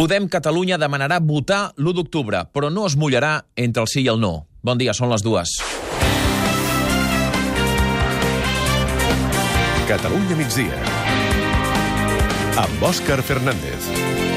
Podem Catalunya demanarà votar l'1 d'octubre, però no es mullarà entre el sí i el no. Bon dia, són les dues. Catalunya migdia. Amb Òscar Fernández.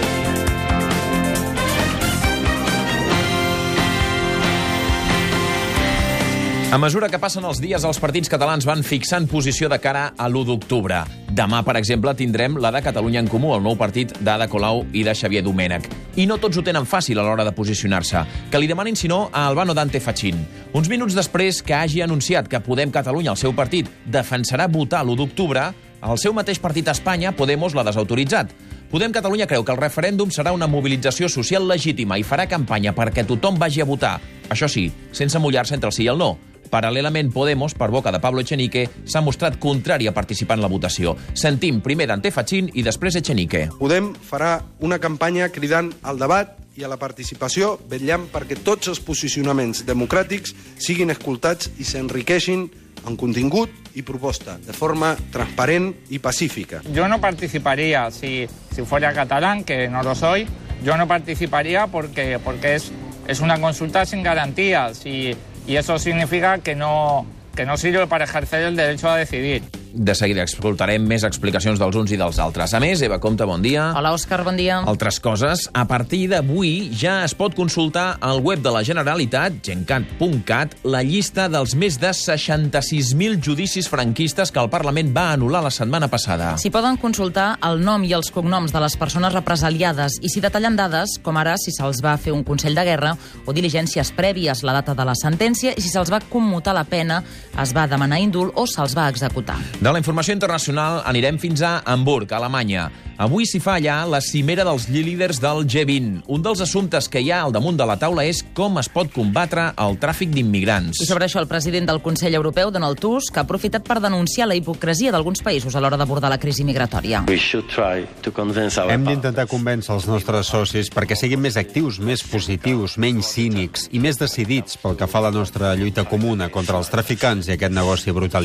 A mesura que passen els dies, els partits catalans van fixant posició de cara a l'1 d'octubre. Demà, per exemple, tindrem la de Catalunya en Comú, el nou partit d'Ada Colau i de Xavier Domènech. I no tots ho tenen fàcil a l'hora de posicionar-se. Que li demanin, si no, a Albano Dante Fachin. Uns minuts després que hagi anunciat que Podem Catalunya, el seu partit, defensarà votar l'1 d'octubre, el seu mateix partit a Espanya, Podemos, l'ha desautoritzat. Podem Catalunya creu que el referèndum serà una mobilització social legítima i farà campanya perquè tothom vagi a votar. Això sí, sense mullar-se entre el sí i el no. Paral·lelament, Podemos, per boca de Pablo Echenique, s'ha mostrat contrari a participar en la votació. Sentim primer Dante Fachin i després Echenique. Podem farà una campanya cridant al debat i a la participació, vetllant perquè tots els posicionaments democràtics siguin escoltats i s'enriqueixin en contingut y proposta, de forma transparent y pacífica. Yo no participaría si, si fuera catalán, que no lo soy. Yo no participaría porque, porque es, es una consulta sin garantías y, y eso significa que no, que no sirve para ejercer el derecho a decidir. De seguida escoltarem més explicacions dels uns i dels altres. A més, Eva Comte, bon dia. Hola, Òscar, bon dia. Altres coses, a partir d'avui ja es pot consultar al web de la Generalitat, gencat.cat, la llista dels més de 66.000 judicis franquistes que el Parlament va anul·lar la setmana passada. S'hi poden consultar el nom i els cognoms de les persones represaliades i s'hi detallen dades, com ara si se'ls va fer un Consell de Guerra o diligències prèvies, la data de la sentència i si se'ls va commutar la pena, es va demanar índol o se'ls va executar. De la informació internacional anirem fins a Hamburg, Alemanya. Avui s'hi fa allà la cimera dels líders del G20. Un dels assumptes que hi ha al damunt de la taula és com es pot combatre el tràfic d'immigrants. I sobre això el president del Consell Europeu, Donald Tusk, ha aprofitat per denunciar la hipocresia d'alguns països a l'hora d'abordar la crisi migratòria. Hem d'intentar convèncer els nostres socis perquè siguin més actius, més positius, menys cínics i més decidits pel que fa a la nostra lluita comuna contra els traficants i aquest negoci brut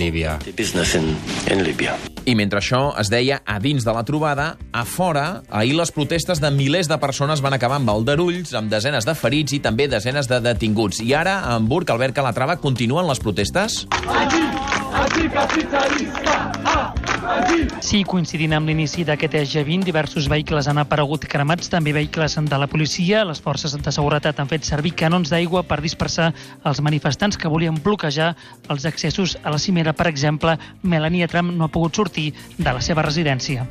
a Líbia. I mentre això es deia a dins de la trobada, a fora, ahir les protestes de milers de persones van acabar amb aldarulls, amb desenes de ferits i també desenes de detinguts. I ara, a Hamburg, Albert Calatrava, continuen les protestes? Allí, allí, Sí, coincidint amb l'inici d'aquest G20, diversos vehicles han aparegut cremats, també vehicles de la policia. Les forces de seguretat han fet servir canons d'aigua per dispersar els manifestants que volien bloquejar els accessos a la cimera. Per exemple, Melania Trump no ha pogut sortir de la seva residència.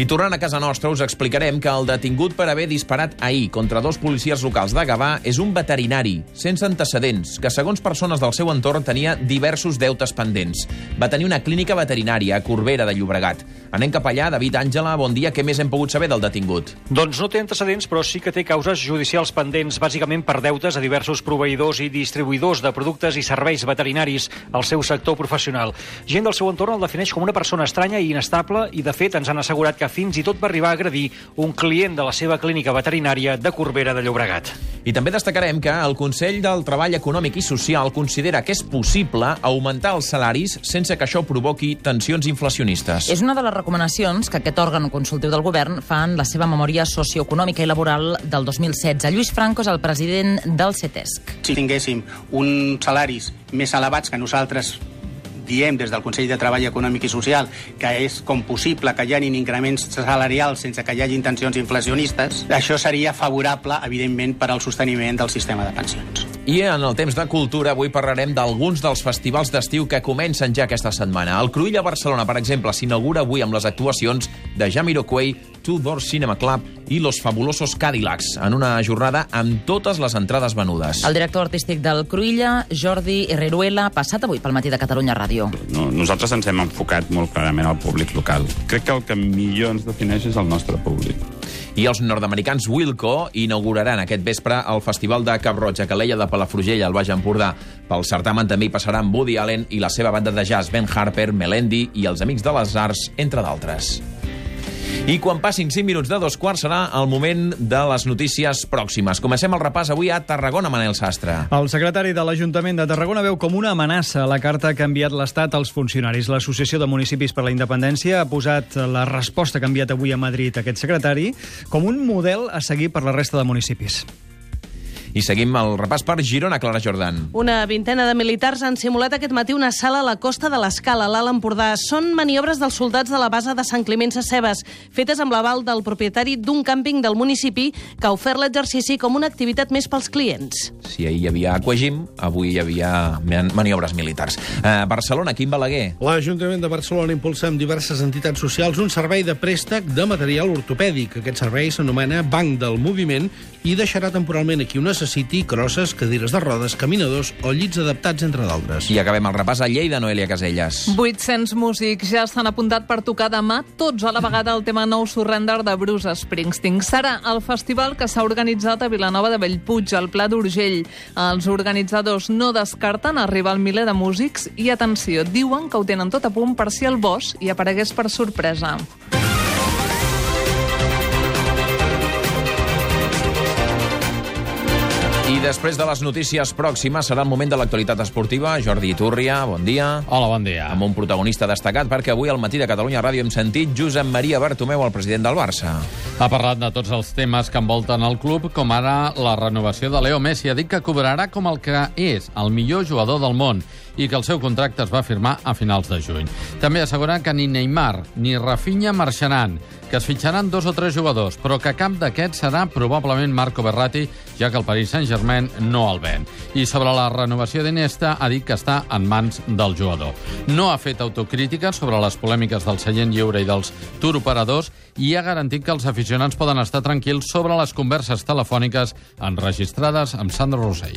I tornant a casa nostra, us explicarem que el detingut per haver disparat ahir contra dos policies locals de Gavà és un veterinari, sense antecedents, que segons persones del seu entorn tenia diversos deutes pendents. Va tenir una clínica veterinària a Corbera de Llobregat. Anem cap allà. David Àngela, bon dia. Què més hem pogut saber del detingut? Doncs no té antecedents, però sí que té causes judicials pendents, bàsicament per deutes a diversos proveïdors i distribuïdors de productes i serveis veterinaris al seu sector professional. Gent del seu entorn el defineix com una persona estranya i inestable i, de fet, ens han assegurat que fins i tot va arribar a agredir un client de la seva clínica veterinària de Corbera de Llobregat. I també destacarem que el Consell del Treball Econòmic i Social considera que és possible augmentar els salaris sense que això provoqui tensions inflacionistes. És una de les recomanacions que aquest òrgan consultiu del govern fa en la seva memòria socioeconòmica i laboral del 2016. Lluís Franco és el president del CETESC. Si tinguéssim uns salaris més elevats que nosaltres diem des del Consell de Treball Econòmic i Social que és com possible que hi hagi increments salarials sense que hi hagi intencions inflacionistes, això seria favorable, evidentment, per al sosteniment del sistema de pensions. I en el temps de cultura avui parlarem d'alguns dels festivals d'estiu que comencen ja aquesta setmana. El Cruïlla Barcelona, per exemple, s'inaugura avui amb les actuacions de Jamiroquai, Two Door Cinema Club i Los Fabulosos Cadillacs, en una jornada amb totes les entrades venudes. El director artístic del Cruïlla, Jordi Herreruela, ha passat avui pel matí de Catalunya Ràdio. No, nosaltres ens hem enfocat molt clarament al públic local. Crec que el que millor ens defineix és el nostre públic. I els nord-americans Wilco inauguraran aquest vespre el Festival de Cap Roig a Calella de Palafrugell, al Baix Empordà. Pel certamen també hi passaran Woody Allen i la seva banda de jazz Ben Harper, Melendi i els Amics de les Arts, entre d'altres. I quan passin 5 minuts de dos quarts serà el moment de les notícies pròximes. Comencem el repàs avui a Tarragona, Manel Sastre. El secretari de l'Ajuntament de Tarragona veu com una amenaça la carta que ha enviat l'Estat als funcionaris. L'Associació de Municipis per la Independència ha posat la resposta que ha enviat avui a Madrid aquest secretari com un model a seguir per la resta de municipis. I seguim el repàs per Girona, Clara Jordan. Una vintena de militars han simulat aquest matí una sala a la costa de l'Escala, a l'Alt Empordà. Són maniobres dels soldats de la base de Sant Climent Cebes, fetes amb l'aval del propietari d'un càmping del municipi que ha ofert l'exercici com una activitat més pels clients. Si ahir hi havia aquagim, avui hi havia maniobres militars. Uh, Barcelona, Quim Balaguer. L'Ajuntament de Barcelona impulsa amb diverses entitats socials un servei de préstec de material ortopèdic. Aquest servei s'anomena Banc del Moviment i deixarà temporalment aquí unes necessiti crosses, cadires de rodes, caminadors o llits adaptats, entre d'altres. I acabem el repàs a Lleida, Noelia Caselles. 800 músics ja s'han apuntat per tocar demà tots a la vegada el tema Nou Surrender de Bruce Springsteen. Serà el festival que s'ha organitzat a Vilanova de Bellpuig, al Pla d'Urgell. Els organitzadors no descarten arribar al miler de músics i, atenció, diuen que ho tenen tot a punt per si el boss hi aparegués per sorpresa. I després de les notícies pròximes serà el moment de l'actualitat esportiva. Jordi Iturria, bon dia. Hola, bon dia. Amb un protagonista destacat perquè avui al matí de Catalunya Ràdio hem sentit Josep Maria Bartomeu, el president del Barça. Ha parlat de tots els temes que envolten el club, com ara la renovació de Leo Messi. Ha dit que cobrarà com el que és, el millor jugador del món i que el seu contracte es va firmar a finals de juny. També assegura que ni Neymar ni Rafinha marxaran, que es fitxaran dos o tres jugadors, però que cap d'aquests serà probablement Marco Berratti, ja que el Paris Saint-Germain no el ven. I sobre la renovació d'Iniesta ha dit que està en mans del jugador. No ha fet autocrítica sobre les polèmiques del seient lliure i dels turoperadors i ha garantit que els aficionats poden estar tranquils sobre les converses telefòniques enregistrades amb Sandro Rossell.